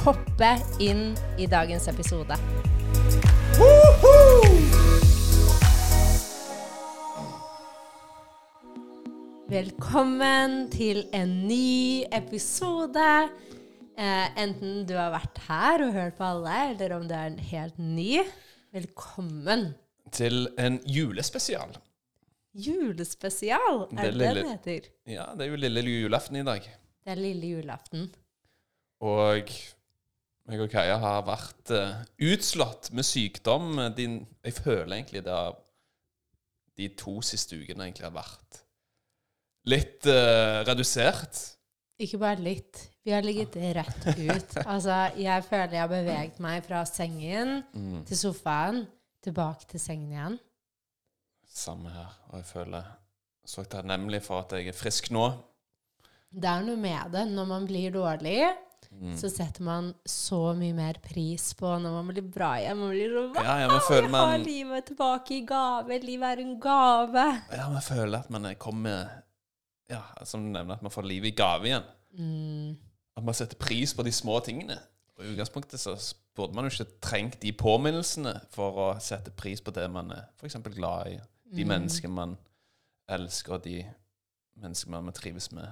hoppe inn i dagens episode. Velkommen til en ny episode. Eh, enten du har vært her og hørt på alle, eller om du er en helt ny. Velkommen. Til en julespesial. Julespesial, er det det den heter? Ja, det er jo lille julaften i dag. Det er lille julaften. Og jeg og Kaja har vært uh, utslått med sykdom. Din, jeg føler egentlig det har de to siste ukene egentlig har vært litt uh, redusert. Ikke bare litt. Vi har ligget rett ut. Altså, jeg føler jeg har beveget meg fra sengen mm. til sofaen, tilbake til sengen igjen. Samme her. Og jeg føler så takknemlig for at jeg er frisk nå. Det er noe med det. Når man blir dårlig, mm. så setter man så mye mer pris på når man blir bra igjen. Man blir så ja, ja, man føler man... har livet tilbake i gave. Livet er en gave. Ja, man føler at man kommer Ja, som du nevner, at man får livet i gave igjen. Mm. At man setter pris på de små tingene. Og I utgangspunktet så burde man jo ikke trengt de påminnelsene for å sette pris på det man er f.eks. glad i. De mm. menneskene man elsker, og de menneskene man trives med.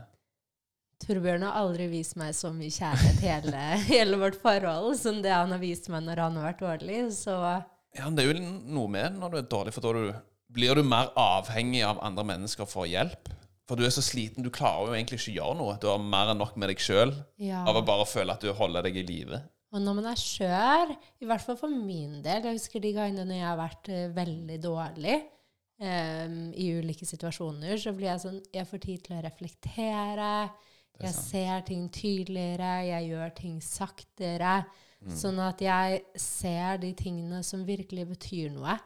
Torbjørn har aldri vist meg så mye kjærlighet hele, hele vårt forhold som det han har vist meg når han har vært dårlig. Så Ja, det er jo noe med når du er dårlig, for da du, blir du mer avhengig av andre mennesker for hjelp. For du er så sliten, du klarer jo egentlig ikke å gjøre noe. Du har mer enn nok med deg sjøl ja. av å bare føle at du holder deg i live. Og når man er skjør, i hvert fall for min del Jeg husker de gangene når jeg har vært uh, veldig dårlig um, i ulike situasjoner, så blir jeg sånn Jeg får tid til å reflektere. Jeg ser ting tydeligere, jeg gjør ting saktere. Mm. Sånn at jeg ser de tingene som virkelig betyr noe.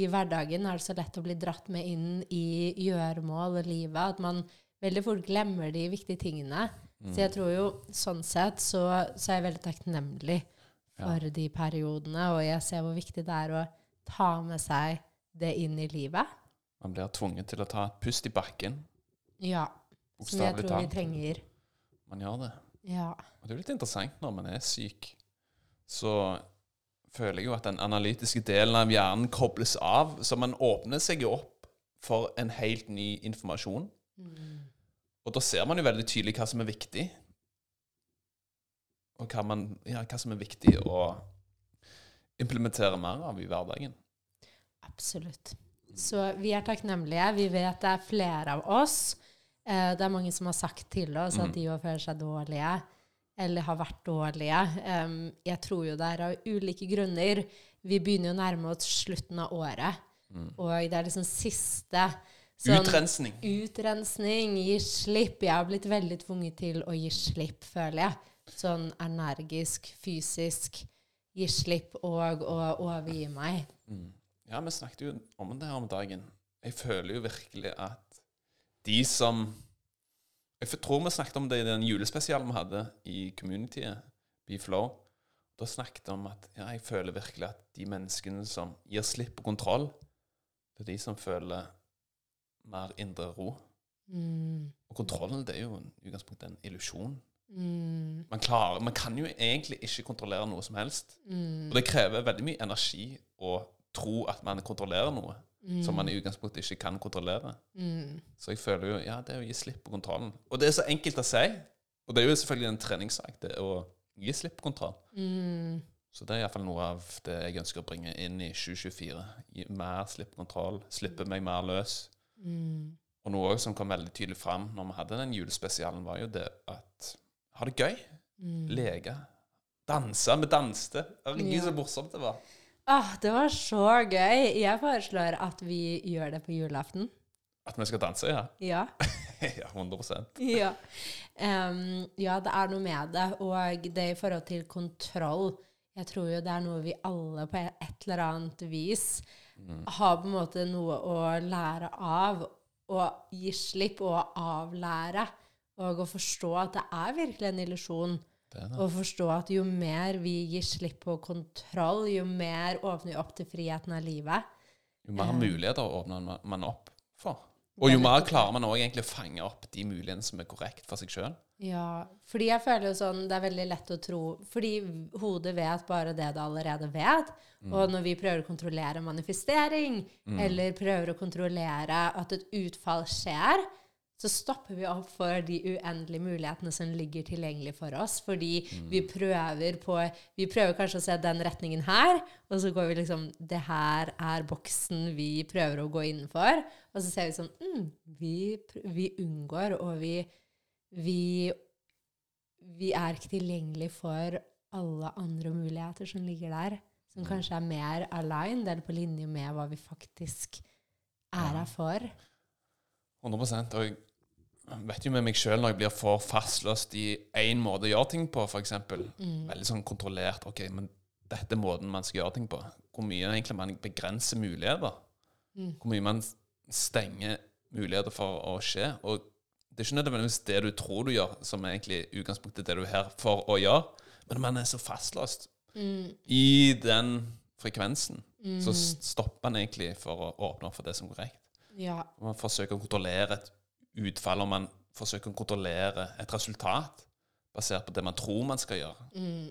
I hverdagen er det så lett å bli dratt med inn i gjøremål og livet at man veldig fort glemmer de viktige tingene. Mm. Så jeg tror jo sånn sett så, så er jeg veldig takknemlig for ja. de periodene, og jeg ser hvor viktig det er å ta med seg det inn i livet. Man blir tvunget til å ta et pust i bakken. Ja. Som jeg tror vi trenger. Man gjør det. Ja. Og det er jo litt interessant når man er syk. Så føler jeg jo at den analytiske delen av hjernen kobles av, så man åpner seg jo opp for en helt ny informasjon. Mm. Og da ser man jo veldig tydelig hva som er viktig. Og hva, man, ja, hva som er viktig å implementere mer av i hverdagen. Absolutt. Så vi er takknemlige. Vi vet det er flere av oss Eh, det er mange som har sagt til oss at mm. de òg føler seg dårlige, eller har vært dårlige. Um, jeg tror jo det er av ulike grunner. Vi begynner jo å nærme oss slutten av året, mm. og det er liksom siste sånn, Utrensning. Utrensning. Gi slipp. Jeg har blitt veldig tvunget til å gi slipp, føler jeg. Sånn energisk, fysisk. Gi slipp og å overgi meg. Mm. Ja, vi snakket jo om det her om dagen. Jeg føler jo virkelig at de som Jeg tror vi snakket om det i den julespesialen vi hadde i communityet, BeFlow. Da snakket vi om at ja, jeg føler virkelig at de menneskene som gir slipp på kontroll, det er de som føler mer indre ro. Mm. Og kontrollen det er jo i utgangspunktet en illusjon. Mm. Man, man, kan jo egentlig ikke kontrollere noe som helst. Mm. Og det krever veldig mye energi å tro at man kontrollerer noe mm. som man i utgangspunktet ikke kan kontrollere. Mm. Så jeg føler jo ja, det er å gi slipp på kontrollen. Og det er så enkelt å si. Og det er jo selvfølgelig en treningssak, det å gi slipp på kontroll. Mm. Så det er iallfall noe av det jeg ønsker å bringe inn i 2024. Gi mer slipp på kontroll, slippe meg mer løs. Mm. Og noe som kom veldig tydelig fram når vi hadde den julespesialen, var jo det at ha det gøy. Mm. Leke. Danse. Vi danste. Herregud, ja. så morsomt det var. Ah, det var så gøy. Jeg foreslår at vi gjør det på julaften. At vi skal danse, ja? Ja. ja, 100 Ja. Um, ja, det er noe med det. Og det i forhold til kontroll Jeg tror jo det er noe vi alle på et eller annet vis har på en måte noe å lære av. Og gi slipp og avlære. Og å forstå at det er virkelig en illusjon. Og forstå at jo mer vi gir slipp på kontroll, jo mer åpner vi opp til friheten av livet. Jo mer muligheter åpner man- man opp for. Og jo mer klarer man òg egentlig å fange opp de mulighetene som er korrekt for seg sjøl. Ja, fordi jeg føler jo sånn Det er veldig lett å tro Fordi hodet vet bare det det allerede vet. Og når vi prøver å kontrollere manifestering, eller prøver å kontrollere at et utfall skjer, så stopper vi opp for de uendelige mulighetene som ligger tilgjengelig for oss. Fordi vi prøver på Vi prøver kanskje å se den retningen her, og så går vi liksom Det her er boksen vi prøver å gå innenfor. Og så ser vi sånn mm, vi, vi unngår, og vi vi, vi er ikke tilgjengelig for alle andre muligheter som ligger der, som kanskje er mer aligned eller på linje med hva vi faktisk er her for. 100 Og vet jo med meg sjøl når jeg blir for fastlåst i én måte å gjøre ting på, f.eks. Mm. Veldig sånn kontrollert. OK, men dette er måten man skal gjøre ting på. Hvor mye egentlig man begrenser muligheter. Mm. Hvor mye man stenger muligheter for å skje. Og det er ikke nødvendigvis det du tror du gjør, som er egentlig utgangspunktet det du er her for å gjøre, men man er så fastlåst Mm. i den frekvensen. Så stopper man egentlig for å åpne opp for det som går korrekt. Ja. Man forsøker å kontrollere et utfall, om man forsøker å kontrollere et resultat basert på det man tror man skal gjøre. Mm.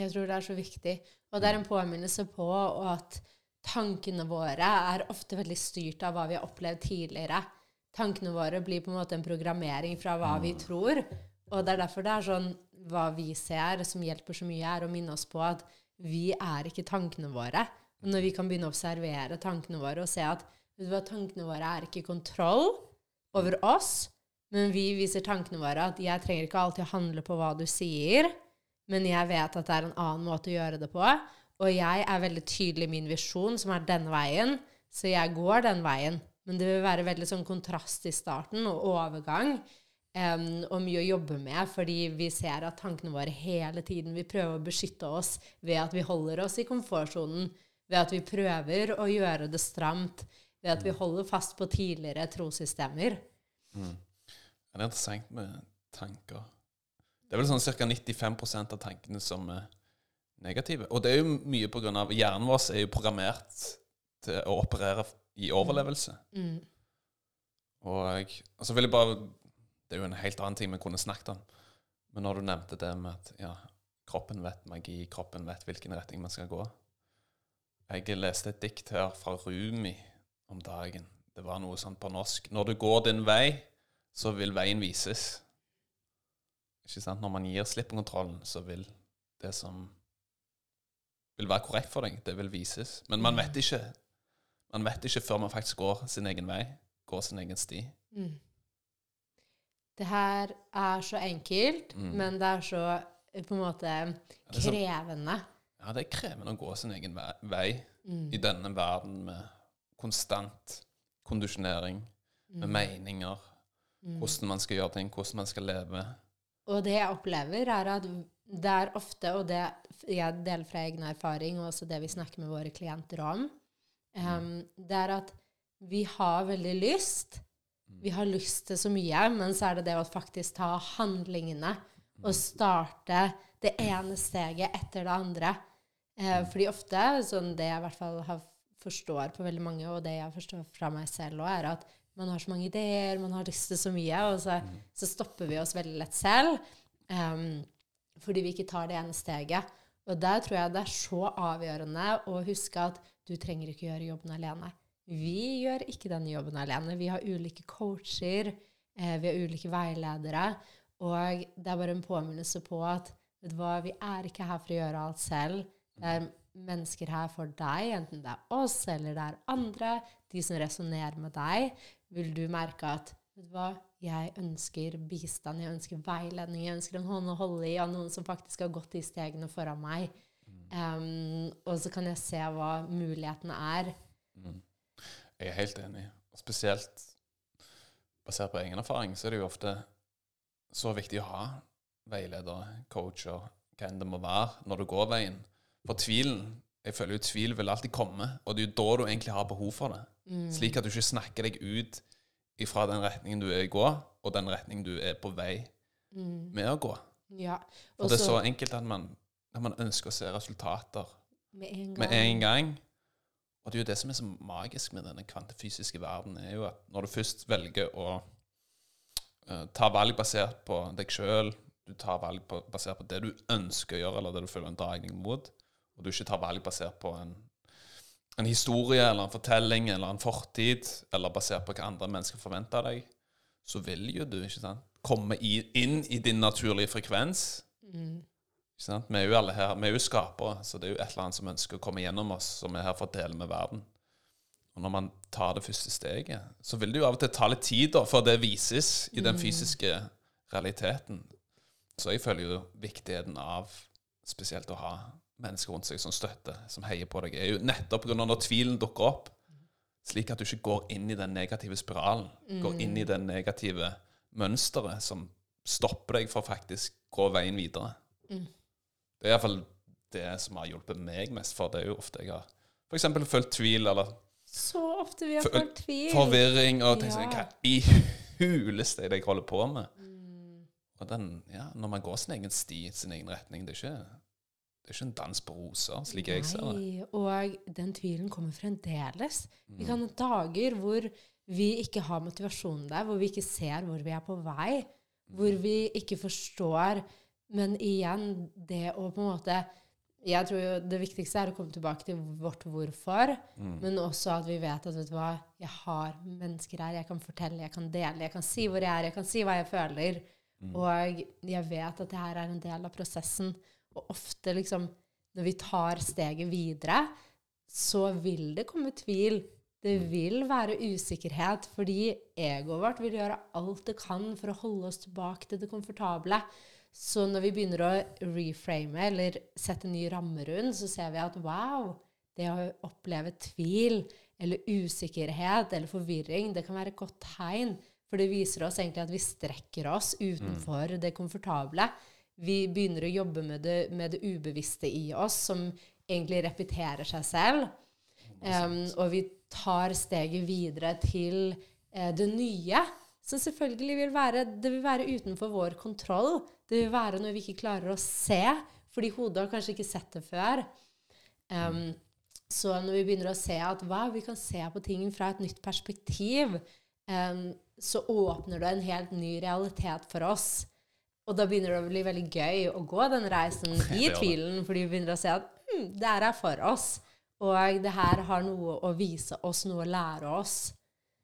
Jeg tror det er så viktig. Og det er en påminnelse på at tankene våre er ofte veldig styrt av hva vi har opplevd tidligere. Tankene våre blir på en måte en programmering fra hva vi tror. Og det er derfor det er sånn hva vi ser som hjelper så mye, er å minne oss på at vi er ikke tankene våre. Når vi kan begynne å observere tankene våre og se at hva, tankene våre er ikke kontroll over oss, men vi viser tankene våre at jeg trenger ikke alltid å handle på hva du sier, men jeg vet at det er en annen måte å gjøre det på. Og jeg er veldig tydelig i min visjon, som er denne veien, så jeg går den veien. Men det vil være veldig sånn kontrast i starten og overgang. Um, og mye å jobbe med, fordi vi ser at tankene våre hele tiden vil prøve å beskytte oss ved at vi holder oss i komfortsonen, ved at vi prøver å gjøre det stramt, ved at vi holder fast på tidligere trossystemer. Det er interessant med tanker. Det er vel sånn ca. 95% av tankene som er negative. Og det er jo mye av Hjernen vår er jo programmert til å operere i overlevelse. Mm. Og så vil jeg bare Det er jo en helt annen ting vi kunne snakket om. Men når du nevnte det med at ja, kroppen vet magi, kroppen vet hvilken retning man skal gå Jeg leste et dikt her fra Rumi om dagen. Det var noe sånn på norsk. Når du går din vei, så vil veien vises. Ikke sant? Når man gir slipp på kontrollen, så vil det som vil være korrekt for deg, det vil vises. Men man vet ikke man vet ikke før man faktisk går sin egen vei, går sin egen sti. Mm. Det her er så enkelt, Mm. men det er så på en måte krevende. Ja, det er krevende å gå sin egen vei Mm. i denne verden med konstant kondisjonering, med meninger, Mm. hvordan man skal gjøre ting, hvordan man skal leve. Og det jeg opplever, er at det er ofte, og det jeg deler fra egen erfaring, og også det vi snakker med våre klienter om, um, det er at vi har veldig lyst. Vi har lyst til så mye, men så er det det å faktisk ta handlingene og starte det ene steget etter det andre. Eh, fordi ofte, sånn det jeg i hvert fall har, forstår på veldig mange, og det jeg forstår fra meg selv òg, er at man har så mange ideer, man har lyst til så mye, og så, så stopper vi oss veldig lett selv um, fordi vi ikke tar det ene steget. Og der tror jeg det er så avgjørende å huske at du trenger ikke gjøre jobben alene. Vi gjør ikke denne jobben alene. Vi har ulike coacher, eh, vi har ulike veiledere, og det er bare en påminnelse på at vet du hva, vi er ikke her for å gjøre alt selv. Det er mennesker her for deg, enten det er oss eller det er andre, de som resonnerer med deg, vil du merke at vet du hva, jeg ønsker bistand, jeg ønsker veiledning, jeg ønsker en hånd å holde i av noen som faktisk har gått de stegene foran meg. Um, og så kan jeg se hva mulighetene er. Jeg er helt enig. Og spesielt basert på egen erfaring, så er det jo ofte så viktig å ha veiledere, coacher, hva enn det må være, når du går veien. For tvilen Jeg føler jo tvil vil alltid komme, og det er jo da du egentlig har behov for det. Slik at du ikke snakker deg ut ifra den retningen du er i gå, og den retningen du er på vei med å gå. Ja. For Og det er så enkelt at man, at man ønsker å se resultater med en gang. med en gang. Og det er jo det som er så magisk med denne kvantefysiske verden, er jo at når du først velger å uh, ta valg basert på deg sjøl, du tar valg på, basert på det du ønsker å gjøre, eller det du føler en dragning mot, og du ikke tar valg basert på en, en historie eller en fortelling eller en fortid, eller basert på hva andre mennesker forventer av deg, så vil jo du ikke sant, komme i, inn i din naturlige frekvens. Ikke sant? Vi er jo alle her, vi er jo skapere, så det er jo et eller annet som ønsker å komme gjennom oss, som er her for å dele med verden. Og når man tar det første steget, så vil det jo av og til ta litt tid da, før det vises i den fysiske realiteten. Så jeg føler jo viktigheten av spesielt å ha mennesker rundt seg som støtter, som heier på deg, er jo nettopp av når tvilen dukker opp, slik at du ikke går inn i den negative spiralen, går inn i det negative mønsteret som stopper deg for å faktisk gå veien videre. Det er iallfall det som har hjulpet meg mest, for det er jo ofte jeg har f.eks. følt tvil eller Så ofte vi har følt tvil. forvirring og tenkt sånn Ja. Hva i huleste er det jeg holder på med? Mm. Og den, ja, når man går sin egen sti, sin egen retning, det er ikke, det er ikke en dans på roser, slik jeg ser det. Nei, og den tvilen kommer fremdeles. Vi Mm. kan ha dager hvor vi ikke har motivasjon der, hvor vi ikke ser hvor vi er på vei, hvor Mm. vi ikke forstår. Men igjen, det å på en måte Jeg tror jo det viktigste er å komme tilbake til vårt hvorfor, Mm. men også at vi vet at vet du hva, jeg har mennesker her, jeg kan fortelle, jeg kan dele, jeg kan si hvor jeg er, jeg kan si hva jeg føler. Mm. Og jeg vet at det her er en del av prosessen. Og ofte, liksom, når vi tar steget videre, så vil det komme tvil. Det vil være usikkerhet, fordi egoet vårt vil gjøre alt det kan for å holde oss tilbake til det komfortable. Så når vi begynner å reframe, eller sette en ny ramme rundt, så ser vi at wow, det å oppleve tvil eller usikkerhet eller forvirring, det kan være et godt tegn. For det viser oss egentlig at vi strekker oss utenfor det komfortable. Vi begynner å jobbe med det, med det ubevisste i oss, som egentlig repeterer seg selv. Um, og vi tar steget videre til eh, det nye, som selvfølgelig vil være, det vil være utenfor vår kontroll. Det vil være noe vi ikke klarer å se, fordi hodet har kanskje ikke sett det før. Um, så når vi begynner å se at wow, vi kan se på ting fra et nytt perspektiv, um, så åpner det en helt ny realitet for oss. Og da begynner det å bli veldig gøy å gå den reisen i tvilen, fordi vi begynner å se at hm, det her er for oss. Og det her har noe å vise oss, noe å lære oss.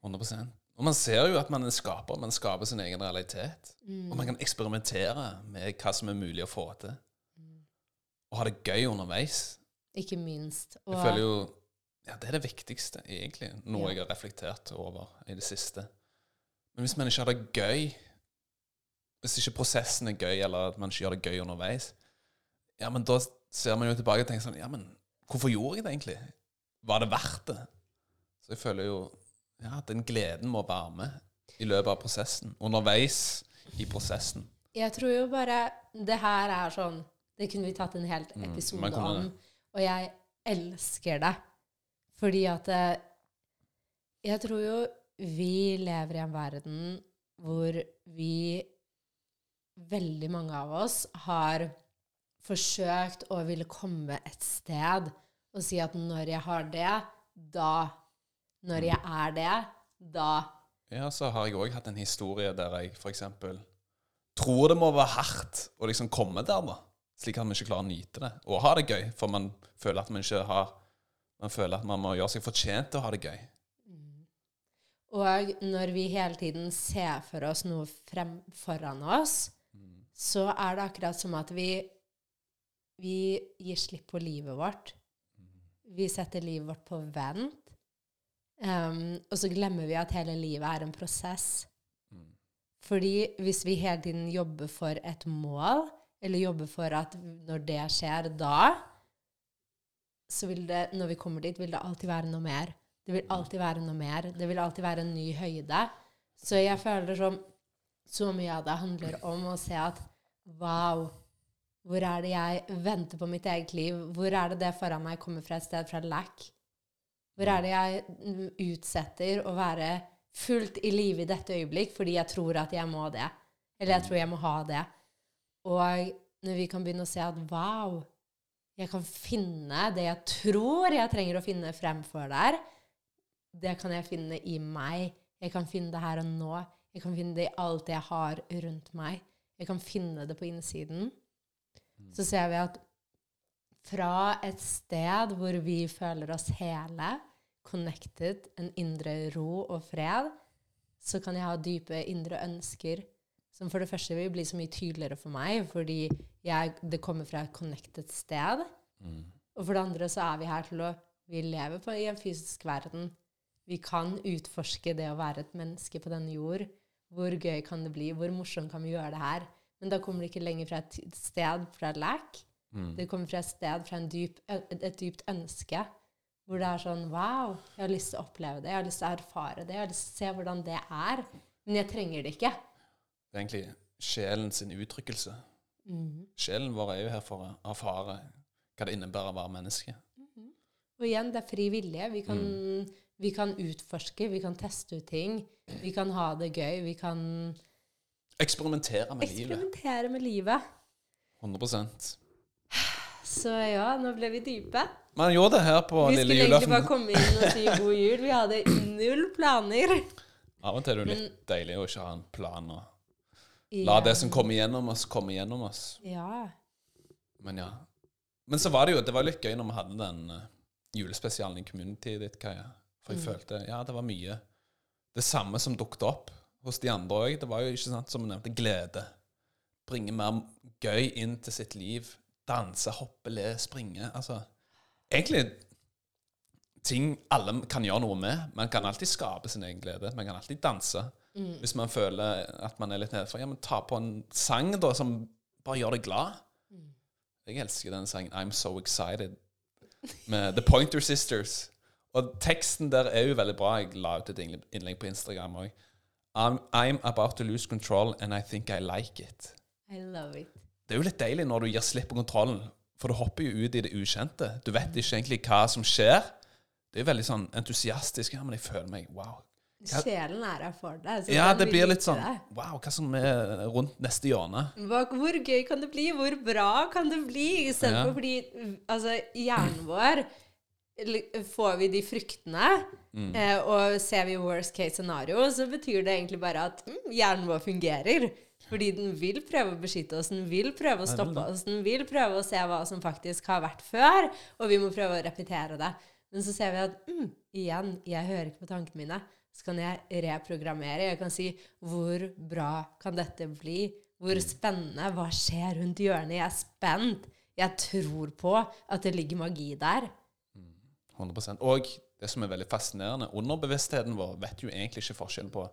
100% Og man ser jo at man er skaper. Man skaper sin egen realitet. Mm. Og man kan eksperimentere med hva som er mulig å få til. Og ha det gøy underveis. Ikke minst. Og, Jeg føler jo Ja, det er det viktigste, egentlig. Noe Ja. jeg har reflektert over i det siste. Men hvis man ikke har det gøy Hvis ikke prosessen er gøy, eller at man ikke gjør det gøy underveis, ja, men da ser man jo tilbake og tenker sånn Ja, men hvorfor gjorde jeg det egentlig? Var det verdt det? Så jeg føler jo ja, den gleden må være med i løpet av prosessen. Underveis i prosessen. Jeg tror jo bare Det her er sånn Det kunne vi tatt en helt Mm, episode mm, om. Og jeg elsker det. Fordi at eh, Jeg tror jo vi lever i en verden hvor vi Veldig mange av oss har forsøkt å ville komme et sted og si at når jeg har det, da Når jeg er det, da Ja, så har jeg òg hatt en historie der jeg f.eks. tror det må være hardt å liksom komme der, da. Slik at man ikke klarer å nyte det. Og ha det gøy, for man føler at man ikke har Man føler at man må gjøre seg fortjent til å ha det gøy. Og når vi hele tiden ser for oss noe frem foran oss, så er det akkurat som at vi, vi gir slipp på livet vårt. Vi setter livet vårt på vent. Um, og så glemmer vi at hele livet er en prosess. Fordi hvis vi hele tiden jobber for et mål, eller jobber for at når det skjer da, så vil det, når vi kommer dit, vil det alltid være noe mer. Det vil alltid være noe mer. Det vil alltid være en ny høyde. Så jeg føler som så mye av det handler om å se at wow, hvor er det jeg venter på mitt eget liv? Hvor er det det foran meg kommer fra et sted fra lack? Hvor er det jeg utsetter å være fullt i live i dette øyeblikk fordi jeg tror at jeg må det? Eller jeg tror jeg må ha det. Og når vi kan begynne å se at wow, jeg kan finne det jeg tror jeg trenger å finne fremfor der, det kan jeg finne i meg. Jeg kan finne det her og nå. Jeg kan finne det i alt jeg har rundt meg. Jeg kan finne det på innsiden. Så ser vi at fra et sted hvor vi føler oss hele, connected, en indre ro og fred, så kan jeg ha dype indre ønsker som for det første vil bli så mye tydeligere for meg, fordi jeg, det kommer fra et connected sted. Mm. Og for det andre så er vi her til å Vi lever på, i en fysisk verden. Vi kan utforske det å være et menneske på denne jord. Hvor gøy kan det bli? Hvor morsomt kan vi gjøre det her? Men da kommer det ikke lenger fra et sted fra lek. Mm. Det kommer fra et sted fra en dyp, et, dypt ønske. Hvor det er sånn Wow, jeg har lyst til å oppleve det. Jeg har lyst til å erfare det. Jeg har lyst til å se hvordan det er. Men jeg trenger det ikke. Det er egentlig sjelen sin uttrykkelse. Mm. Sjelen vår er jo her for å erfare hva det innebærer å være menneske. Og igjen, det er fri vilje. Vi kan, vi kan utforske, vi kan teste ut ting. Vi kan ha det gøy. Vi kan Eksperimentere med livet. eksperimentere med livet. 100% Så ja, nå ble vi dype. Man gjorde det her på Vi lille skulle egentlig bare komme inn og si god jul. Vi hadde null planer. Av og til er det jo litt deilig å ikke ha en plan og la det som kommer gjennom oss, komme gjennom oss. Ja. Men ja. Men så var det jo det var litt gøy når vi hadde den eh, julespesialen i communityet ditt, Kaja. For jeg følte ja, det var mye det samme som dukket opp hos de andre òg. Det var jo ikke sant, som vi nevnte, glede. Bringe mer gøy inn til sitt liv. Danse, hoppe, le, springe. Altså egentlig ting alle kan gjøre noe med. Man kan alltid skape sin egen glede. Man kan alltid danse. Hvis man føler at man er litt nedfor. Ja, men ta på en sang da som bare gjør deg glad. Jeg elsker den sangen 'I'm So Excited' med The Pointer Sisters. Og teksten der er jo veldig bra. Jeg la ut et innlegg- på Instagram òg. I'm, I'm about to lose control, and I think I like it. I love it. Det er jo litt deilig når du gir slipp på kontrollen, for du hopper jo ut i det ukjente. Du vet ikke egentlig hva som skjer. Det er veldig sånn entusiastisk. Ja, men jeg føler meg Wow. Hva- Sjelen er her for deg. så Ja, det blir litt sånn. Wow, hva som er rundt neste hjørne? Hvor gøy kan det bli? Hvor bra kan det bli? Istedenfor Ja. fordi altså, hjernen vår Får vi de fryktene, Mm. eh, og ser vi worst case scenario, så betyr det egentlig bare at mm, hjernen vår fungerer. Fordi den vil prøve å beskytte oss, den vil prøve å stoppe oss, den vil prøve å se hva som faktisk har vært før, og vi må prøve å repetere det. Men så ser vi at mm, igjen, jeg hører ikke på tankene mine. Så kan jeg reprogrammere. Jeg kan si hvor bra kan dette bli? Hvor spennende? Hva skjer rundt hjørnet? Jeg er spent. Jeg tror på at det ligger magi der. 100 Og det som er veldig fascinerende, underbevisstheten vår vet jo egentlig ikke forskjell på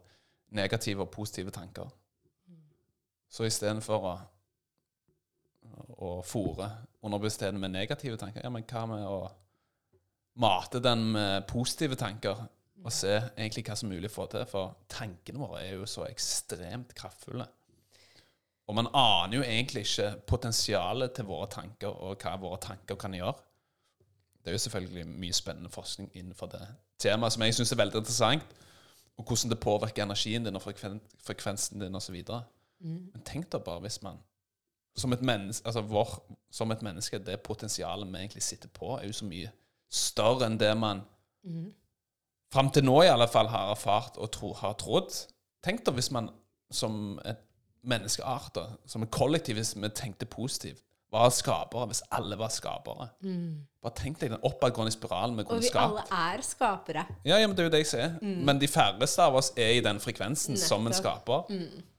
negative og positive tanker. Så istedenfor å, å fòre underbevisstheten med negative tanker, ja, men hva med å mate den med positive tanker, og se egentlig hva som er mulig å få til? For tankene våre er jo så ekstremt kraftfulle. Og man aner jo egentlig ikke potensialet til våre tanker, og hva våre tanker kan gjøre. Det er jo selvfølgelig mye spennende forskning innenfor det temaet som jeg syns er veldig interessant. Og hvordan det påvirker energien din og frekven frekvensen din osv. Men tenk da bare hvis man som et, menneske, altså vår, som et menneske Det potensialet vi egentlig sitter på, er jo så mye større enn det man fram til nå i alle fall har erfart og tro, har trodd. Tenk da hvis man som et menneskeart, da, som et kollektiv, hvis vi tenkte positivt, var skapere, hvis alle var skapere. Bare tenk deg den oppadgående spiralen vi Og kunne vi alle er skapere. Ja, ja, men det er jo det jeg sier. Men de færreste av oss er i den frekvensen som en skaper. skaper.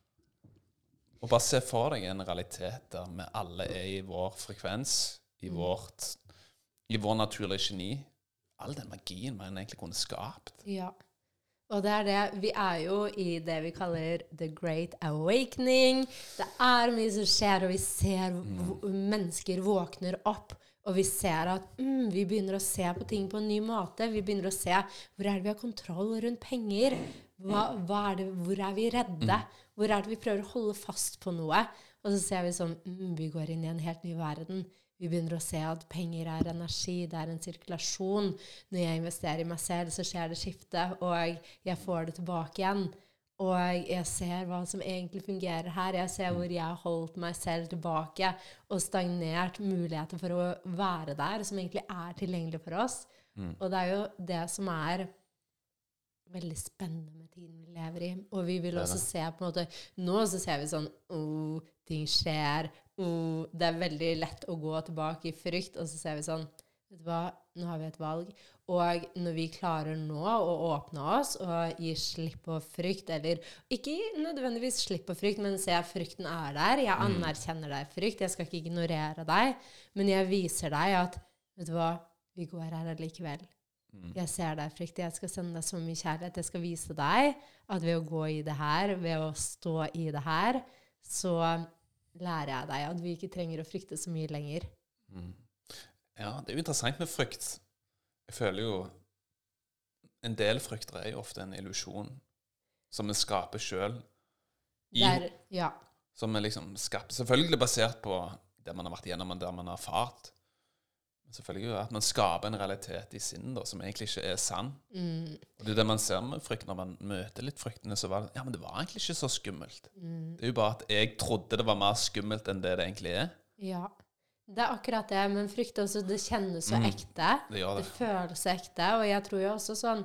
Og bare se for deg en realitet der vi alle er i vår frekvens, i, vårt, i vår naturlige geni. All den magien man egentlig kunne skapt. Ja. Og det er det Vi er jo i det vi kaller the great awakening. Det er mye som skjer, og vi ser v- mennesker våkner opp. Og vi ser at mm, vi begynner å se på ting på en ny måte. Vi begynner å se hvor er det vi har kontroll rundt penger. Hva, hva er det, hvor er vi redde? Hvor er det vi prøver å holde fast på noe? Og så ser vi sånn mm, Vi går inn i en helt ny verden. Vi begynner å se at penger er energi, det er en sirkulasjon. Når jeg investerer i meg selv, så skjer det skifte, og jeg får det tilbake igjen. Og jeg ser hva som egentlig fungerer her. Jeg ser hvor jeg har holdt meg selv tilbake og stagnert muligheter for å være der, som egentlig er tilgjengelig for oss. Mm. Og det er jo det som er veldig spennende med tiden vi lever i. Og vi vil også se på en måte Nå så ser vi sånn oh, ting skjer. Oh, det er veldig lett å gå tilbake i frykt, og så ser vi sånn Vet du hva, nå har vi et valg. Og når vi klarer nå å åpne oss og gi slipp på frykt, eller ikke nødvendigvis slipp på frykt, men se at frykten er der. Jeg anerkjenner deg, frykt. Jeg skal ikke ignorere deg, men jeg viser deg at Vet du hva, vi går her allikevel. Mm. Jeg ser deg, frykt. Jeg skal sende deg så mye kjærlighet. Jeg skal vise deg at ved å gå i det her, ved å stå i det her, så lærer jeg deg at vi ikke trenger å frykte så mye lenger. Mm. Ja, det er jo interessant med frykt. Jeg føler jo En del frykter er jo ofte en illusjon som vi skaper sjøl. Ja. Som er liksom skapt Selvfølgelig basert på det man har vært igjennom, og det man har erfart. Selvfølgelig at man skaper en realitet i sinnet som egentlig ikke er sann. Mm, Og det er det man ser med frykt når man møter litt fryktene. Så var det, ja, men det var egentlig ikke så skummelt. mm, Det er jo bare at jeg trodde det var mer skummelt enn det det egentlig er. ja. Det er akkurat det, men frykt også, det kjennes så Mm. ekte. Det gjør Det det. føles så ekte, og jeg tror jo også sånn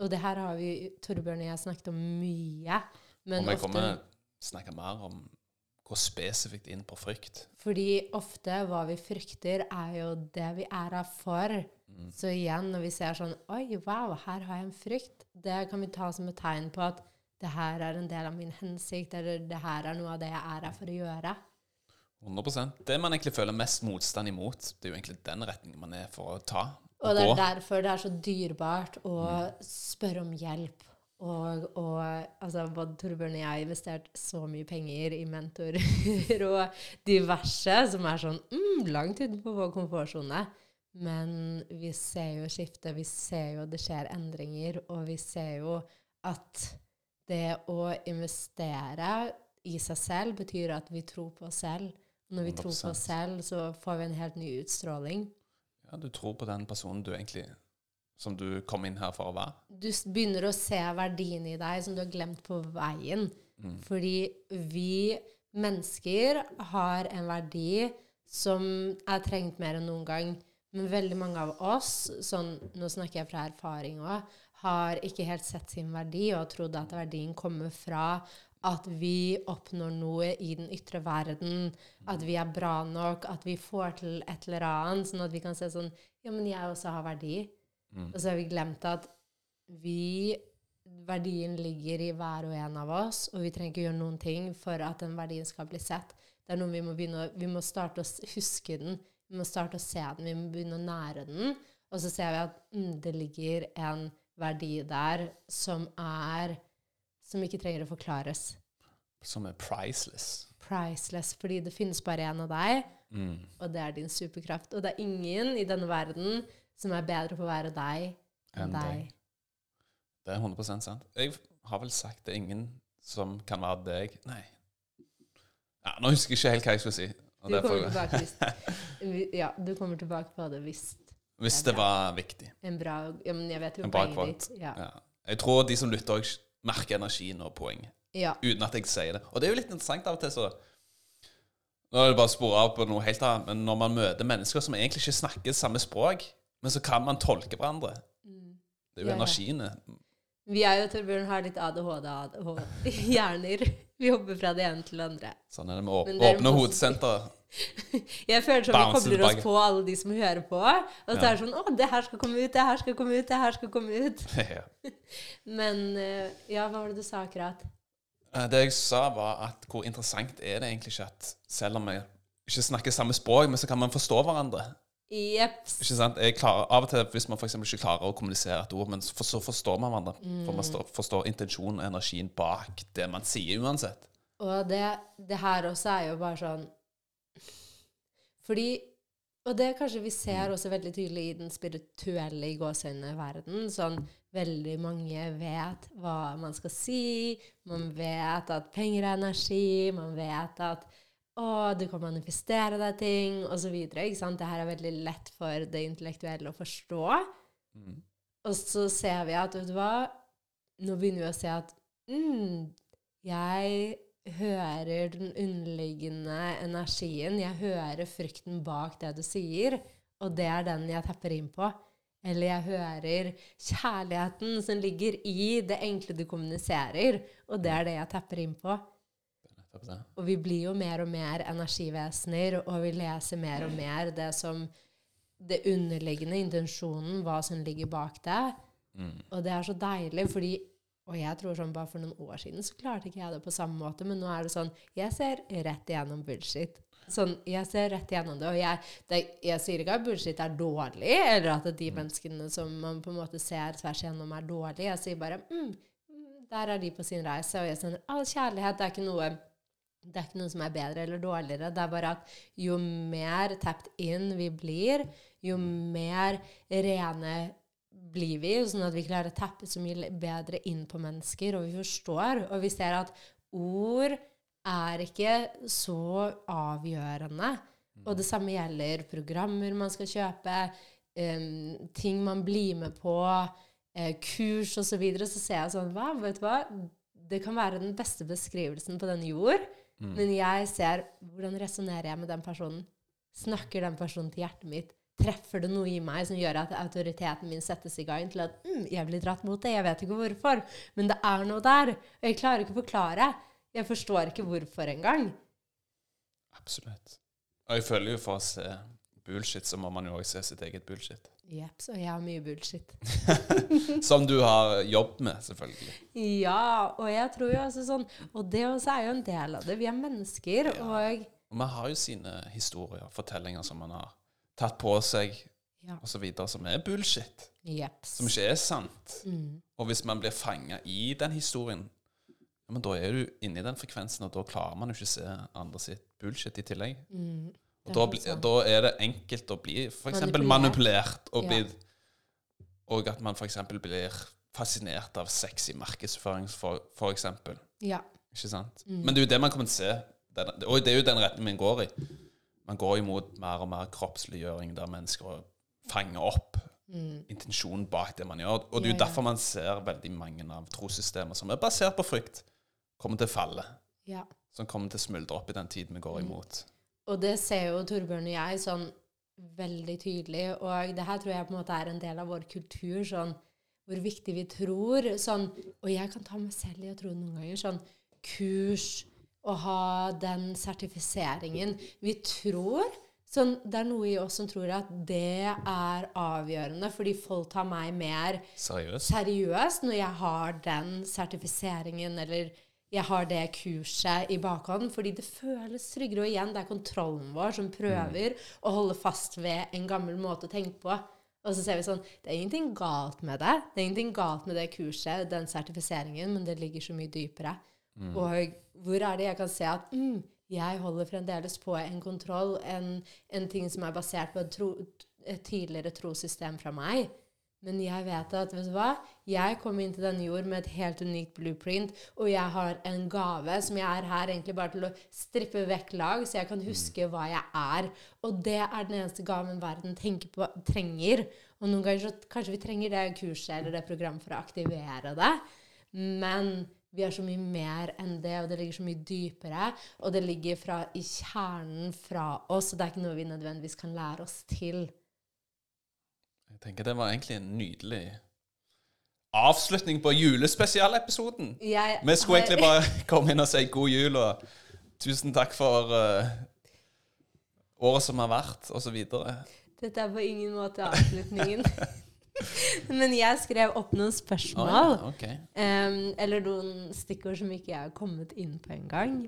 Og det her har vi Torbjørn og jeg snakket om mye. Men Om jeg ofte kommer snakke mer om gå spesifikt inn på frykt. Fordi ofte hva vi frykter, er jo det vi er her for. Mm. Så igjen, når vi ser sånn Oi, wow, her har jeg en frykt. Det kan vi ta som et tegn på at det her er en del av min hensikt, eller det her er noe av det jeg er her for å gjøre. 100% Det man egentlig føler mest motstand imot, det er jo egentlig den retningen man er for å ta. Og det er gå. derfor det er så dyrebart å spørre om hjelp. Og, og altså, både Torbjørn og jeg har investert så mye penger i mentorer og diverse, som er sånn mm, langt utenfor vår komfortsone. Men vi ser jo skiftet, vi ser jo at det skjer endringer, og vi ser jo at det å investere i seg selv betyr at vi tror på oss selv. Når vi tror på oss selv, så får vi en helt ny utstråling. Ja, du tror på den personen du egentlig Som du kom inn her for å være. du begynner å se verdien i deg som du har glemt på veien. Mm. Fordi vi mennesker har en verdi som er trengt mer enn noen gang. Men veldig mange av oss, sånn, nå snakker jeg fra erfaring òg, har ikke helt sett sin verdi og har trodd at verdien kommer fra at vi oppnår noe i den ytre verden, at vi er bra nok, at vi får til et eller annet, sånn at vi kan se sånn Ja, men jeg også har verdi. Mm. Og så har vi glemt at vi Verdien ligger i hver og en av oss, og vi trenger ikke gjøre noen ting for at den verdien skal bli sett. Det er noe vi må begynne å Vi må starte å huske den. Vi må starte å se den. Vi må begynne å nære den. Og så ser vi at mm, det ligger en verdi der som er Som ikke trenger å forklares. Som er priceless. Priceless. Fordi det finnes bare én av deg, Mm. og det er din superkraft. Og det er ingen i denne verden som er bedre på å være deg enn Enn deg. deg. Det er 100% sant. Jeg har vel sagt det er ingen som kan være deg Nei. Ja, nå husker jeg ikke helt hva jeg skulle si. Du kommer, tilbake hvis, ja, du kommer tilbake på det hvis Hvis Det det var viktig. en bra ja, men Jeg vet jo En bra ditt. Ja. Ja. Jeg tror de som lytter, òg merker energien og poenget. ja. Uten at jeg sier det. Og det er jo litt interessant av og til, så Nå er det bare å spore av på noe helt annet, men når man møter mennesker som egentlig ikke snakker samme språk, men så kan man tolke hverandre Det er jo Ja, ja. energiene. Vi er jo, Torbjørn, har litt ADHD, ADHD hjerner. Vi hopper fra det ene til det andre. Sånn er det med å åpne en hodesentre. Jeg føler som vi kobler oss på alle de som hører på. Og så er det sånn Å, det her skal komme ut, det her skal komme ut, det her skal komme ut. Ja. Men eh, ja, hva var det du sa akkurat? Eh, Det jeg sa, var at hvor interessant er det egentlig ikke at selv om vi ikke snakker samme språk, men så kan man forstå hverandre. Jeps. Ikke sant? Klarer, av og til, Hvis man eksempel ikke klarer å kommunisere et ord, men så, for, så forstår man hverandre. For man står, forstår intensjonen og energien bak det man sier uansett. Og det, det her også er jo bare sånn Fordi Og det kanskje vi ser også veldig tydelig i den spirituelle i gåsehudene-verden. Sånn veldig mange vet hva man skal si. Man vet at penger er energi. Man vet at å, du kan manifestere deg ting, osv. Dette er veldig lett for det intellektuelle å forstå. Mm. Og så ser vi at, vet du hva Nå begynner vi å se at mm, jeg hører den underliggende energien. Jeg hører frykten bak det du sier, og det er den jeg tapper inn på. Eller jeg hører kjærligheten som ligger i det enkle du kommuniserer, og det er det jeg tapper inn på. Og vi blir jo mer og mer energivesener, og vi leser mer og mer det som det underliggende, intensjonen, hva som ligger bak det. Mm. Og det er så deilig, fordi Og jeg tror sånn bare for noen år siden så klarte ikke jeg det på samme måte, men nå er det sånn Jeg ser rett igjennom bullshit. Sånn, Jeg ser rett igjennom det. Og jeg, det, jeg sier ikke at bullshit er dårlig, eller at de menneskene som man på en måte ser tvers igjennom, er dårlige. Jeg sier bare mm, mm, der er de på sin reise. Og jeg sender all kjærlighet det er ikke noe det er ikke noe som er bedre eller dårligere. Det er bare at jo mer tapped in vi blir, jo mer rene blir vi, sånn at vi klarer å tappe så mye bedre inn på mennesker, og vi forstår. Og vi ser at ord er ikke så avgjørende. Og det samme gjelder programmer man skal kjøpe, um, ting man blir med på, uh, kurs osv. Så, videre, så ser jeg sånn Hva, vet du hva? Det kan være den beste beskrivelsen på denne jord, Mm. men jeg ser hvordan resonnerer jeg med den personen. Snakker den personen til hjertet mitt? Treffer det noe i meg som gjør at autoriteten min settes i gang til at mm, jeg blir dratt mot det? Jeg vet ikke hvorfor, men det er noe der. Og jeg klarer ikke å forklare. Jeg forstår ikke hvorfor engang. Absolutt. Og jeg føler jo for å se bullshit, så må man jo også se sitt eget bullshit. Jepp, så jeg har mye bullshit. Som du har jobb med, selvfølgelig. Ja, og jeg tror jo også sånn Og det også er jo en del av det. Vi er mennesker, Ja. og man har jo sine historier, fortellinger som man har tatt på seg, Ja. videre, som er bullshit. Jepp. Som ikke er sant. Mm. Og hvis man blir fanga i den historien, ja, men da er du inne i den frekvensen, og da klarer man jo ikke se andre sitt bullshit i tillegg. Mm. Og da, bli, da er det enkelt å bli f.eks. Manipulert. og, Ja. og at man f.eks. blir fascinert av sexy markedsføring, for, for eksempel. Ja. Ikke sant? Mm. Men det er jo det man kommer til å se. Den, og det er jo den retningen man går i. Man går imot mer og mer kroppsliggjøring, der mennesker fanger opp Mm. intensjonen bak det man gjør. Og det er jo Ja, derfor man ser veldig mange av trossystemer som er basert på frykt, kommer til å falle. ja. Som kommer til å smuldre opp i den tiden vi går Mm. Og det ser jo Torbjørn og jeg sånn veldig tydelig. Og det her tror jeg på en måte er en del av vår kultur. sånn Hvor viktig vi tror. sånn, Og jeg kan ta meg selv i å tro noen ganger sånn kurs å ha den sertifiseringen. Vi tror sånn, Det er noe i oss som tror at det er avgjørende, fordi folk tar meg mer Seriøst. seriøst når jeg har den sertifiseringen eller jeg har det kurset i bakhånden, fordi det føles tryggere. Og igjen, det er kontrollen vår som prøver å holde fast ved en gammel måte å tenke på. Og så ser vi sånn Det er ingenting galt med det. Det er ingenting galt med det kurset, den sertifiseringen, men det ligger så mye dypere. Og hvor er det jeg kan se at mm, jeg holder fremdeles på en kontroll, en, en ting som er basert på et, tro, et tidligere trossystem fra meg. Men jeg vet at vet du hva? jeg kom inn til denne jord med et helt unikt blueprint, og jeg har en gave som jeg er her egentlig bare til å strippe vekk lag, så jeg kan huske hva jeg er. Og det er den eneste gaven verden på, trenger. Og noen ganger så kanskje vi trenger det kurset eller det programmet for å aktivere det. Men vi er så mye mer enn det, og det ligger så mye dypere. Og det ligger fra, i kjernen fra oss, og det er ikke noe vi nødvendigvis kan lære oss til. Jeg tenker det var egentlig en nydelig avslutning på julespesialepisoden. Jeg Vi skulle egentlig bare komme inn og si god jul og tusen takk for uh, året som har vært, videre. Dette er på ingen måte avslutningen. Men jeg skrev opp noen spørsmål. Oh, okay. um, eller noen stikkord som ikke jeg har kommet inn på engang.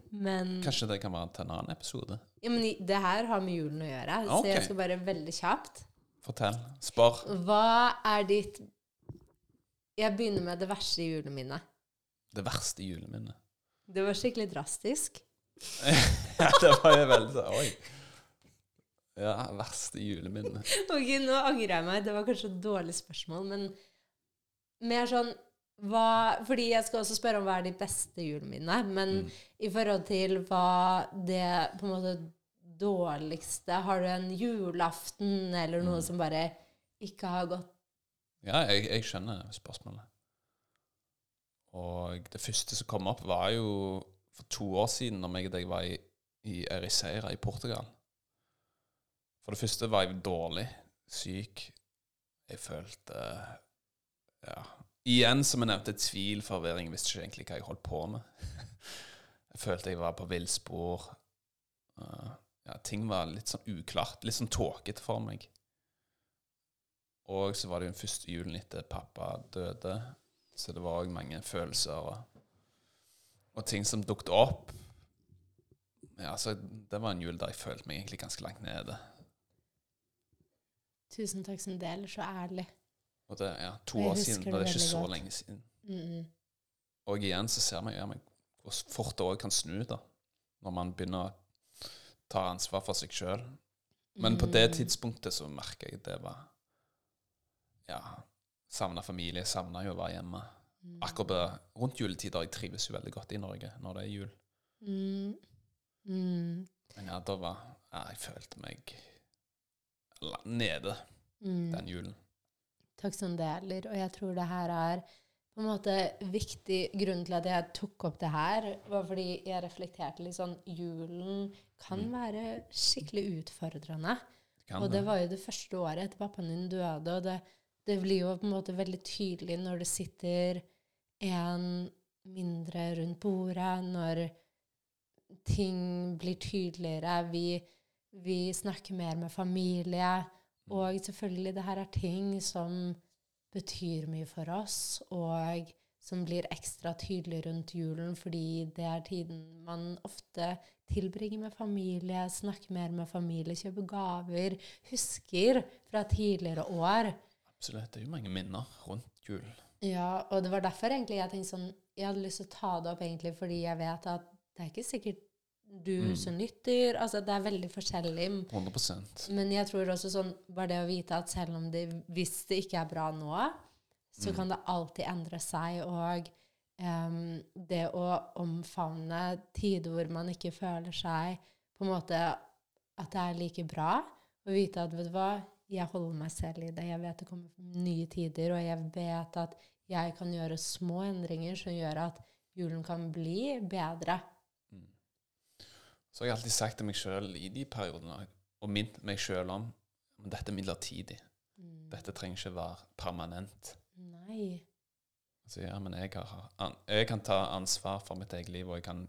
Kanskje det kan være til en annen episode? ja, men det her har med julen å gjøre, okay. så jeg skal bare veldig kjapt. Fortell. Spør. Hva er ditt Jeg begynner med det verste juleminnet. Det verste juleminnet. Det var skikkelig drastisk. ja, det var jo veldig sånn Oi. Ja, verste juleminne. Ok, nå angrer jeg meg. Det var kanskje et dårlig spørsmål, men mer sånn hva, Fordi jeg skal også spørre om hva er de beste juleminne, men Mm. i forhold til hva det på en måte dårligste Har du en julaften eller noe Mm. som bare ikke har gått Ja, jeg, jeg skjønner spørsmålet. Og det første som kom opp, var jo for to år siden, når jeg og deg var i, i Ericeira i Portugal. For det første var jeg dårlig, syk. Jeg følte Ja. Igjen, som jeg nevnte, tvil, forvirring. Visste ikke egentlig hva jeg holdt på med. Jeg følte jeg var på villspor. Uh, ja, ting var litt sånn uklart. Litt sånn tåkete for meg. Og så var det jo den første julen etter pappa døde, så det var òg mange følelser og, og ting som dukket opp. Ja, så Det var en jul der jeg følte meg egentlig ganske langt nede. Tusen takk som deler, så ærlig. Og det er ja, to år siden, og det er ikke så godt. lenge siden. Mm, Og igjen så ser man ja, men hvor fort det òg kan snu, da, når man begynner å ta ansvar for seg sjøl. Men på det Mm. tidspunktet så merka jeg at det var Ja, savna familie, savna jo å være hjemme. mm, Akkurat rundt juletider jeg trives jo veldig godt i Norge når det er jul. mm, mm, Men ja, da var ja, Jeg følte meg nede mm. den julen. Takk som deler. Og jeg tror det her er på en måte viktig grunn til at jeg tok opp det her, var fordi jeg reflekterte litt sånn Julen kan Mm. være skikkelig utfordrende. Det Og det var jo det første året etter pappaen din døde, og det, det blir jo på en måte veldig tydelig når det sitter en mindre rundt bordet, når ting blir tydeligere, vi, vi snakker mer med familie, og selvfølgelig det her er ting som betyr mye for oss, og som blir ekstra tydelig rundt julen, fordi det er tiden man ofte tilbringer med familie, snakker mer med familie, kjøper gaver, husker fra tidligere år. Absolutt. Det er jo mange minner rundt julen. Ja, og det var derfor egentlig jeg tenkte sånn Jeg hadde lyst til å ta det opp egentlig fordi jeg vet at det er ikke sikkert du Mm. som lytter Altså, det er veldig forskjellig. 100% Men jeg tror også sånn Bare det å vite at selv om det Hvis det ikke er bra nå, så Mm. kan det alltid endre seg. Og um, det å omfavne tider hvor man ikke føler seg på en måte at det er like bra, og vite at vet du hva, jeg holder meg selv i det. Jeg vet det kommer nye tider, og jeg vet at jeg kan gjøre små endringer som gjør at julen kan bli bedre. Så har jeg alltid sagt til meg sjøl i de periodene, og minnet meg sjøl om at dette er midlertidig. Mm. Dette trenger ikke være permanent. Nei. Så ja, men jeg, har, jeg kan ta ansvar for mitt eget liv, og jeg kan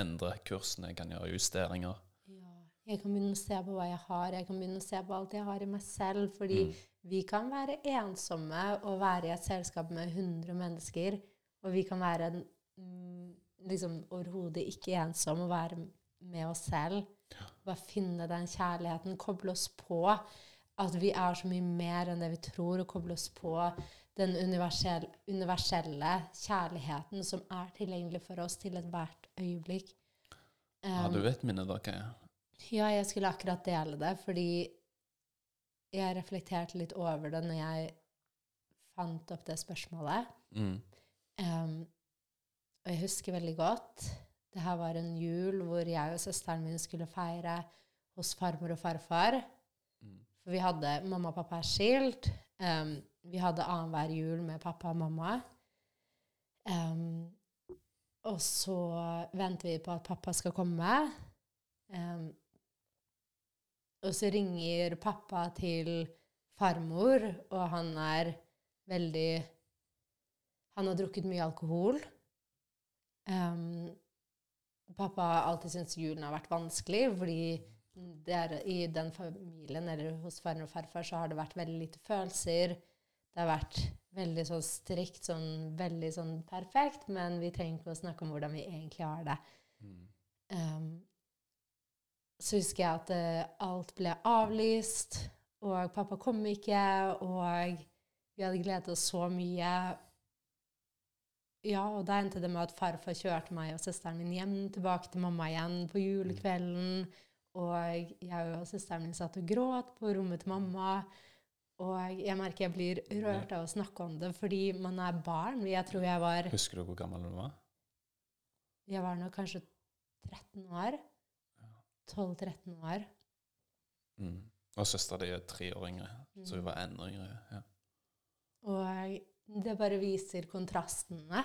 endre kursen, jeg kan gjøre justeringer. Ja, jeg kan begynne å se på hva jeg har. Jeg kan begynne å se på alt jeg har i meg selv. Fordi Mm. vi kan være ensomme og være i et selskap med 100 mennesker. Og vi kan være mm, liksom overhodet ikke ensom å være med oss selv. Bare finne den kjærligheten, koble oss på. At vi er så mye mer enn det vi tror, og koble oss på den universelle, universelle kjærligheten som er tilgjengelig for oss til ethvert øyeblikk. Um, ja, du vet mine dere er. ja, jeg skulle akkurat dele det, fordi jeg reflekterte litt over det når jeg fant opp det spørsmålet. Mm. Em, og jeg husker veldig godt Det her var en jul hvor jeg og søsteren min skulle feire hos farmor og farfar. Mm. For vi hadde Mamma og pappa er skilt. Um, vi hadde annenhver jul med pappa og mamma. Um, og så venter vi på at pappa skal komme. Um, og så ringer pappa til farmor, og han er veldig Han har drukket mye alkohol. Em, pappa har alltid syntes julen har vært vanskelig, fordi det er, i den familien, eller hos farmor og farfar, så har det vært veldig lite følelser. Det har vært veldig sånn strikt, sånn veldig sånn perfekt, men vi trenger ikke å snakke om hvordan vi egentlig har det. Mm. Um, så husker jeg at uh, alt ble avlyst, og pappa kom ikke, og vi hadde gledet oss så mye. Ja, og da endte det med at farfar kjørte meg og søsteren min hjem tilbake til mamma igjen på julekvelden. Og jeg og søsteren min satt og gråt på rommet til mamma. Og jeg merker jeg blir rørt av å snakke om det fordi man er barn. Jeg tror jeg var Husker du hvor gammel du var? Jeg var nok kanskje 13 år. 12-13 år. Mm. Og søstera di er tre år yngre, så Mm. hun var enda yngre. Ja. Og det bare viser kontrastene,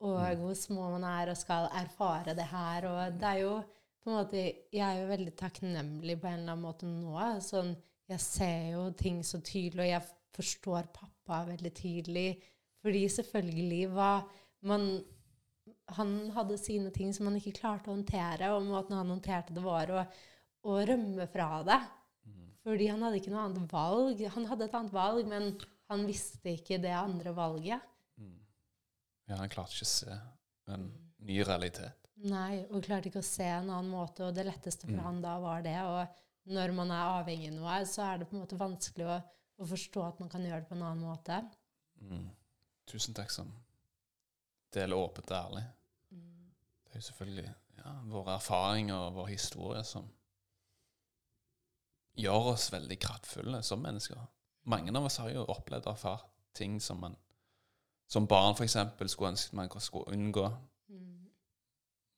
og Mm. hvor små man er og skal erfare det her. Og det er jo på en måte Jeg er jo veldig takknemlig på en eller annen måte nå. Sånn, jeg ser jo ting så tydelig, og jeg forstår pappa veldig tydelig. Fordi selvfølgelig var man Han hadde sine ting som han ikke klarte å håndtere, og måten han håndterte det, var å, å rømme fra det. Mm. Fordi han hadde ikke noe annet valg. Han hadde et annet valg, men han visste ikke det andre valget. Mm. ja, han klarte ikke å se en ny realitet. Nei, og klarte ikke å se en annen måte, og det letteste for Mm. han da var det. Og når man er avhengig av noe, så er det på en måte vanskelig å, å forstå at man kan gjøre det på en annen måte. Mm. Tusen takk som deler åpent og ærlig. Mm. Det er jo selvfølgelig ja, våre erfaringer og vår historie som gjør oss veldig kraftfulle som mennesker. Mange av oss har jo opplevd og erfart ting som man som barn f.eks. skulle ønske man skulle unngå. Mm.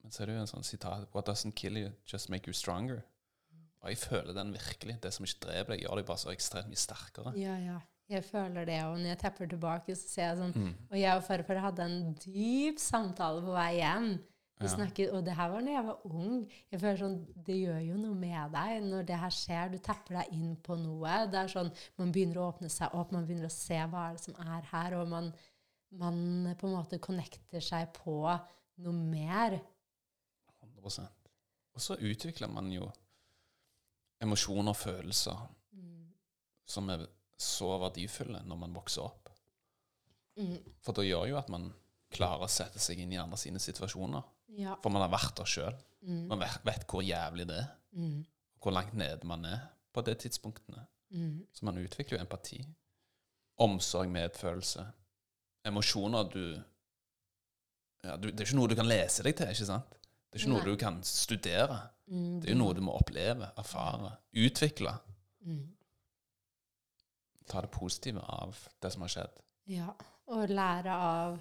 Men så er det jo en sånn sitat What doesn't kill you, just make you stronger. Og jeg føler den virkelig. Det som ikke dreper deg, gjør deg bare så ekstremt mye sterkere. Ja, ja. Jeg føler det, og når jeg tepper tilbake, så ser jeg sånn Mm. Og jeg og farfar hadde en dyp samtale på vei hjem. Vi Ja. snakket, og det her var når jeg var ung. Jeg føler sånn, Det gjør jo noe med deg når det her skjer. Du tapper deg inn på noe. Det er sånn, Man begynner å åpne seg opp, man begynner å se hva er det som er her, og man, man på en måte connecter seg på noe mer. 100% Og så utvikler man jo emosjoner og følelser Mm. som er så verdifulle når man vokser opp. Mm. For det gjør jo at man klarer å sette seg inn i andre sine situasjoner. Ja. For man har vært der sjøl. Mm. Man vet, hvor jævlig det er. Mm. Hvor langt nede man er på de tidspunktene. Mm. Så man utvikler jo empati. Omsorg, medfølelse. Emosjoner du, ja, du Det er ikke noe du kan lese deg til, ikke sant? Det er ikke Nei. noe du kan studere. Mm. Det er jo noe du må oppleve, erfare, utvikle. Mm. Ta det positive av det som har skjedd. Ja, og lære av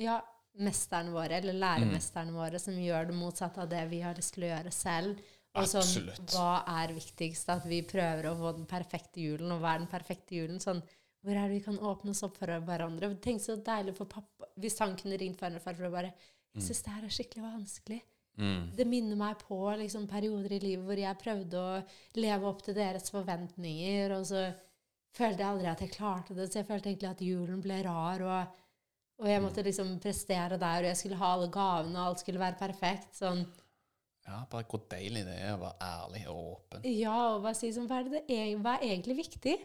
ja, mesterne våre, eller læremesterne våre, som gjør det motsatte av det vi har lyst til å gjøre selv. Og sånn, hva er viktigst? At vi prøver å få den perfekte julen. Og hva er den perfekte julen? Sånn, hvor er det vi kan åpne oss opp for hverandre? Tenk så deilig for pappa hvis han kunne ringt for og farfar og bare Jeg syns det her er skikkelig vanskelig. Mm. Det minner meg på liksom, perioder i livet hvor jeg prøvde å leve opp til deres forventninger, og så følte jeg aldri at jeg klarte det. Så jeg følte egentlig at julen ble rar, og, og jeg måtte liksom prestere der, og jeg skulle ha alle gavene, og alt skulle være perfekt. Sånn. Ja, bare hvor deilig det er å være ærlig og åpen. Ja, og bare si, sånn, hva, er det, er, hva er egentlig viktig?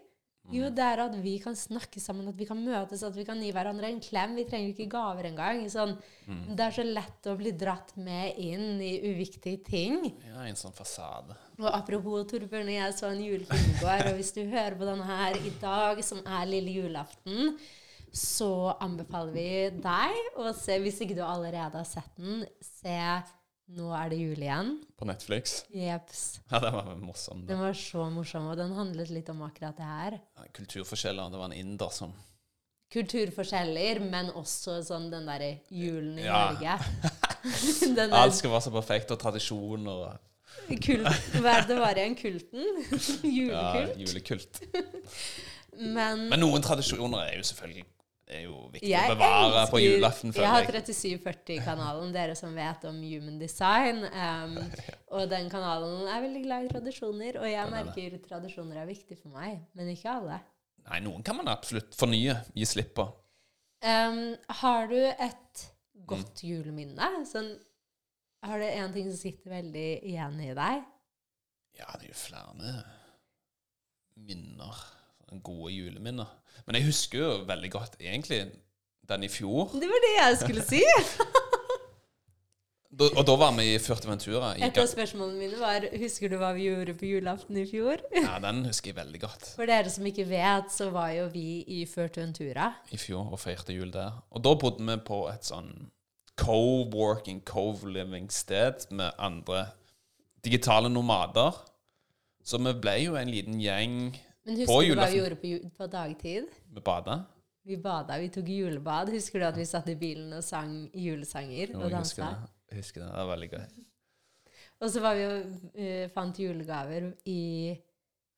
Jo, det er at vi kan snakke sammen, at vi kan møtes, at vi kan gi hverandre en klem. Vi trenger ikke gaver engang. Sånn, Det er så lett å bli dratt med inn i uviktige ting. Ja, en sånn fasade. Og apropos Torbjørn, jeg så en julefilm i går, og hvis du hører på denne her i dag, som er lille julaften, så anbefaler vi deg å se, hvis ikke du allerede har sett den, se Nå er det jul igjen. På Netflix. Jeps. Ja, den var morsom. Den var så morsom, og den handlet litt om akkurat det her. Ja, kulturforskjeller. Det var en inder som Kulturforskjeller, men også sånn den derre julen i Ja. Norge. den der Alt skal være så perfekt, og tradisjon og kult, hva er det var igjen? Kulten? Julekult? ja, Julekult? julekult. Men Men noen tradisjoner er jo selvfølgelig er jo viktig Jeg å bevare på elsker- julaften, Jeg har 3740-kanalen, dere som vet om human design. Um, og den kanalen er veldig glad i tradisjoner, og jeg er merker tradisjoner er viktig for meg, men ikke alle. Nei, noen kan man absolutt fornye, gi slipp på. Um, har du et Mm. godt juleminne? Sånn, har du en ting som sitter veldig igjen i deg? Ja, det er jo flere minner. Gode juleminner. Men jeg husker jo veldig godt egentlig den i fjor. Det var det jeg skulle si! Da, og da var vi i Fuerteventura. i Et av spørsmålene mine var Husker du hva vi gjorde på julaften i fjor? Ja, den husker jeg veldig godt. For dere som ikke vet, så var jo vi i Fuerteventura. I fjor og feirte jul der. Og da bodde vi på et sånn co-working, co-living-sted med andre digitale nomader. Så vi ble jo en liten gjeng Men På husker du hva vi gjorde på, på dagtid? Vi bada. Vi bada, vi tok julebad. Husker du at vi satt i bilen og sang julesanger og husker dansa? det. Jeg husker det. Det var veldig gøy. Og så var vi og uh, fant julegaver i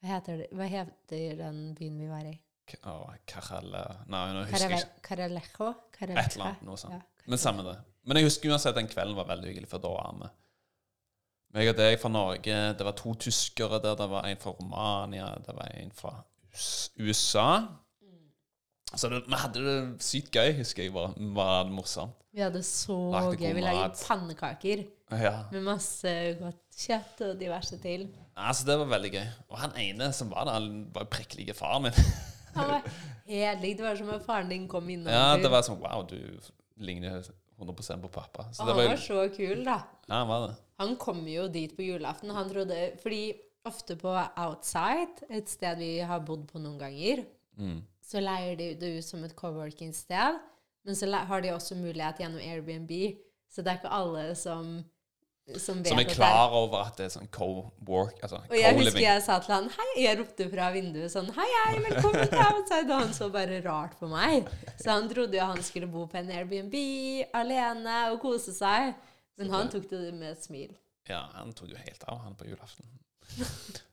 hva heter, det? hva heter den byen vi var i? Oh, Å, Nei, nå husker jeg ikke. Et eller annet. Noe sånt. Ja. Men samme det. Men jeg husker uansett den kvelden var veldig hyggelig, for da var vi meg og deg fra Norge. Det var to tyskere der. Det var en fra Romania. Det var en fra USA. Så det, vi hadde det sykt gøy, husker jeg. Var, var det morsomt. Vi hadde så Lagde gøy. Vi lagde pannekaker Ja. med masse godt kjøtt og diverse til. Altså, det var veldig gøy. Og han ene som var der, han var prikkelig faren min. Han var helt lik. Det var som om faren din kom innom. Ja, det var sånn Wow, du ligner 100 på pappa. Så Og han var var så kul, da. Ja, han var det. Han kom jo dit på julaften. Han trodde Fordi ofte på Outside, et sted vi har bodd på noen ganger, Mm. så leier de det ut som et coworking-sted. Men så har de også mulighet gjennom Airbnb. Så det er ikke alle som, som Som er klar over at det er sånn co-work, altså Og jeg husker jeg sa til han Hei, jeg ropte fra vinduet sånn Hei, hei, velkommen til Outside. Og han så bare rart på meg. Så han trodde jo han skulle bo på en Airbnb alene og kose seg. Men han tok det med et smil. Ja, han tok jo helt av, han på julaften.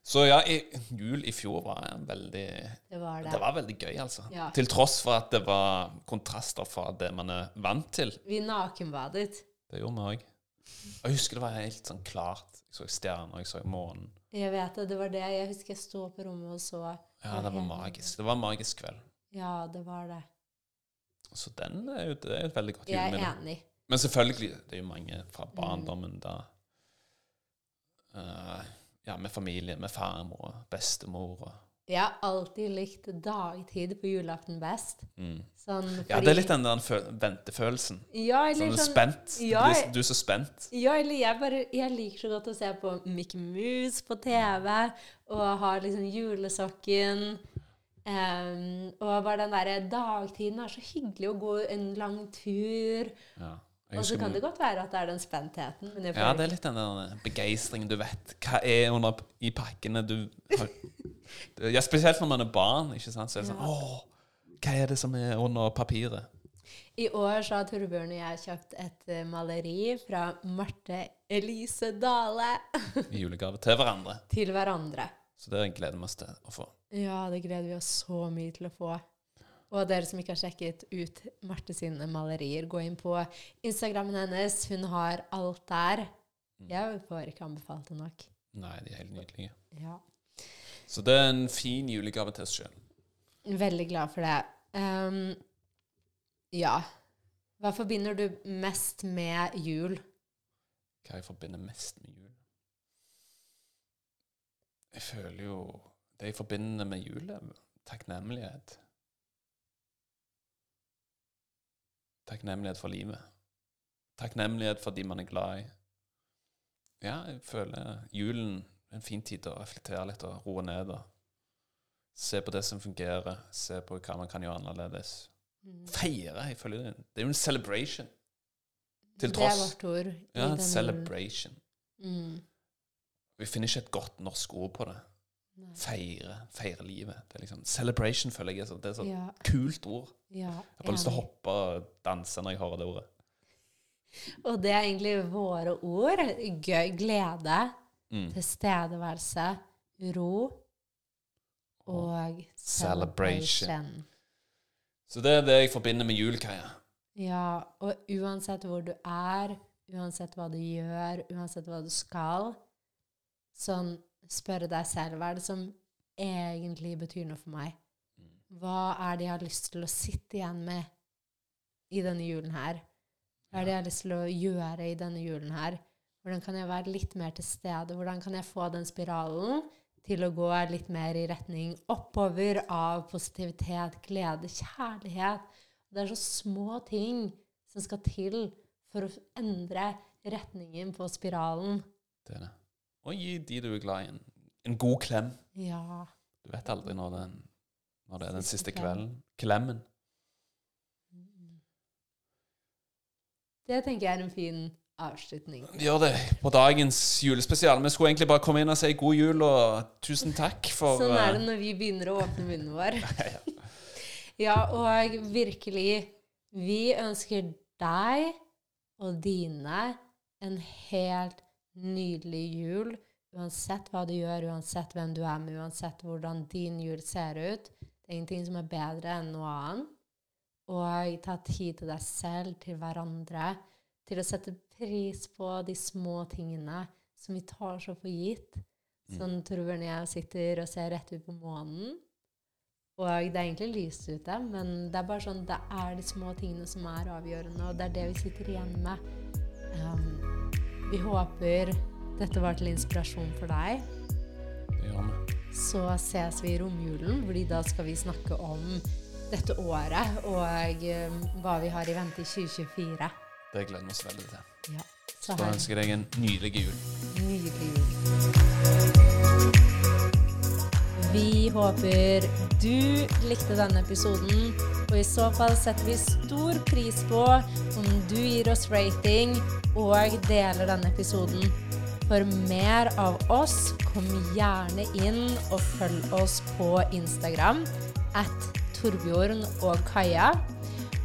Så ja, i, jul i fjor var en veldig Det var det. Det var veldig gøy, altså. Ja. Til tross for at det var kontraster fra det man er vant til. Vi nakenbadet. Det gjorde vi òg. Jeg husker det var helt sånn klart. Jeg så stjerner, jeg så månen. Jeg vet det, det var det. Jeg husker jeg sto på rommet og så. Ja, det var magisk. Det var en magisk kveld. Ja, det var det. Så den er jo det er et veldig godt Jeg er enig. Men selvfølgelig, det er jo mange fra Mm. barndommen da uh, Ja, med familie, med farmor og bestemor og Jeg har alltid likt dagtid på julaften best. mm. Sånn Ja, det er litt den der ventefølelsen. Ja, Sånn sånn spent. Ja, Du, du er så spent. Ja, eller jeg, bare, jeg liker så godt å se på Mickey Mouse på TV, og ha liksom julesokken. um, og bare den derre dagtiden er så hyggelig å gå en lang tur. Ja. Og så kan det godt være at det er den spentheten. Men Ja, føler det er litt den der begeistringen du vet. Hva er under i pakkene du har ja, Spesielt når man er barn. ikke sant? Så er det sånn Ja. Åh, hva er det som er under papiret? I år så har Torbjørn og jeg kjøpt et eh, maleri fra Marte Elise Dale I julegave til hverandre. til hverandre. Så det gleder vi oss til å få. Ja, det gleder vi oss så mye til å få. Og dere som ikke har sjekket ut Marte sine malerier, gå inn på Instagrammen hennes. Hun har alt der. Jeg får ikke anbefalt det nok. Nei, de er helt nydelige. Ja. Så det er en fin julegave til oss sjøl. Veldig glad for det. Um, ja. Hva forbinder du mest med jul? Hva jeg forbinder mest med jul? Jeg føler jo Det jeg forbinder med jul, er takknemlighet. Takknemlighet for livet. Takknemlighet for de man er glad i. Ja, jeg føler julen er en fin tid å reflektere litt og roe ned. og Se på det som fungerer, se på hva man kan gjøre annerledes. Feire. jeg føler Det det er jo en celebration. Til Det er tross. vårt ord. Ja, en celebration. Mm. Vi finner ikke et godt norsk ord på det. Feire. Feire livet. Det er liksom, celebration føler jeg er det er så Ja, kult ord. ja, Jeg har bare lyst til å hoppe og danse når jeg hører det ordet. Og det er egentlig våre ord. Gøy, glede, Mm. tilstedeværelse, ro og Celebration. celebration. Så det er det jeg forbinder med jul, Kaja. Ja, og uansett hvor du er, uansett hva du gjør, uansett hva du skal, sånn spørre deg selv hva er det som egentlig betyr noe for meg? Hva er det jeg har lyst til å sitte igjen med i denne julen her? Hva er det jeg har lyst til å gjøre i denne julen her? Hvordan kan jeg være litt mer til stede? Hvordan kan jeg få den spiralen til å gå litt mer i retning oppover av positivitet, glede, kjærlighet? Det er så små ting som skal til for å endre retningen på spiralen. Det er det. Og gi de du er glad i, en, en god klem. Ja. Du vet aldri når, den, når det er den Siste siste kvelden. Klemmen. Det tenker jeg er en fin avslutning. Gjør det på dagens julespesial. Vi skulle egentlig bare komme inn og si god jul og tusen takk for Sånn er det eh, når vi begynner å åpne munnen vår. Ja, og virkelig, vi ønsker deg og dine en helt nydelig jul. Uansett hva du gjør, uansett hvem du er med, uansett hvordan din jul ser ut. Det er ingenting som er bedre enn noe annet. Og ta tid til deg selv, til hverandre, til å sette pris på de små tingene som vi tar så for gitt. Sånn Torbjørn og jeg sitter og ser rett ut på månen. Og det er egentlig lyst ute, men det er bare sånn, det er de små tingene som er avgjørende, og det er det vi sitter igjen med. Um, vi håper dette var til inspirasjon for deg. Det gjør vi. Så ses vi i romjulen, fordi da skal vi snakke om dette året og um, hva vi har i vente i 2024. Det gleder vi oss veldig til. Ja, så Da ønsker jeg deg en nydelig jul. nydelig jul. Vi håper du likte denne episoden, og i så fall setter vi stor pris på om du gir oss rating og deler denne episoden. For mer av oss, kom gjerne inn og følg oss på Instagram at Torbjørn og Kaja.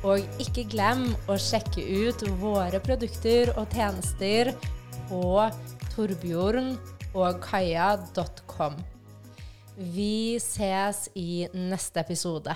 Og ikke glem å sjekke ut våre produkter og tjenester på torbjørnogkaja.com. Vi ses i neste episode.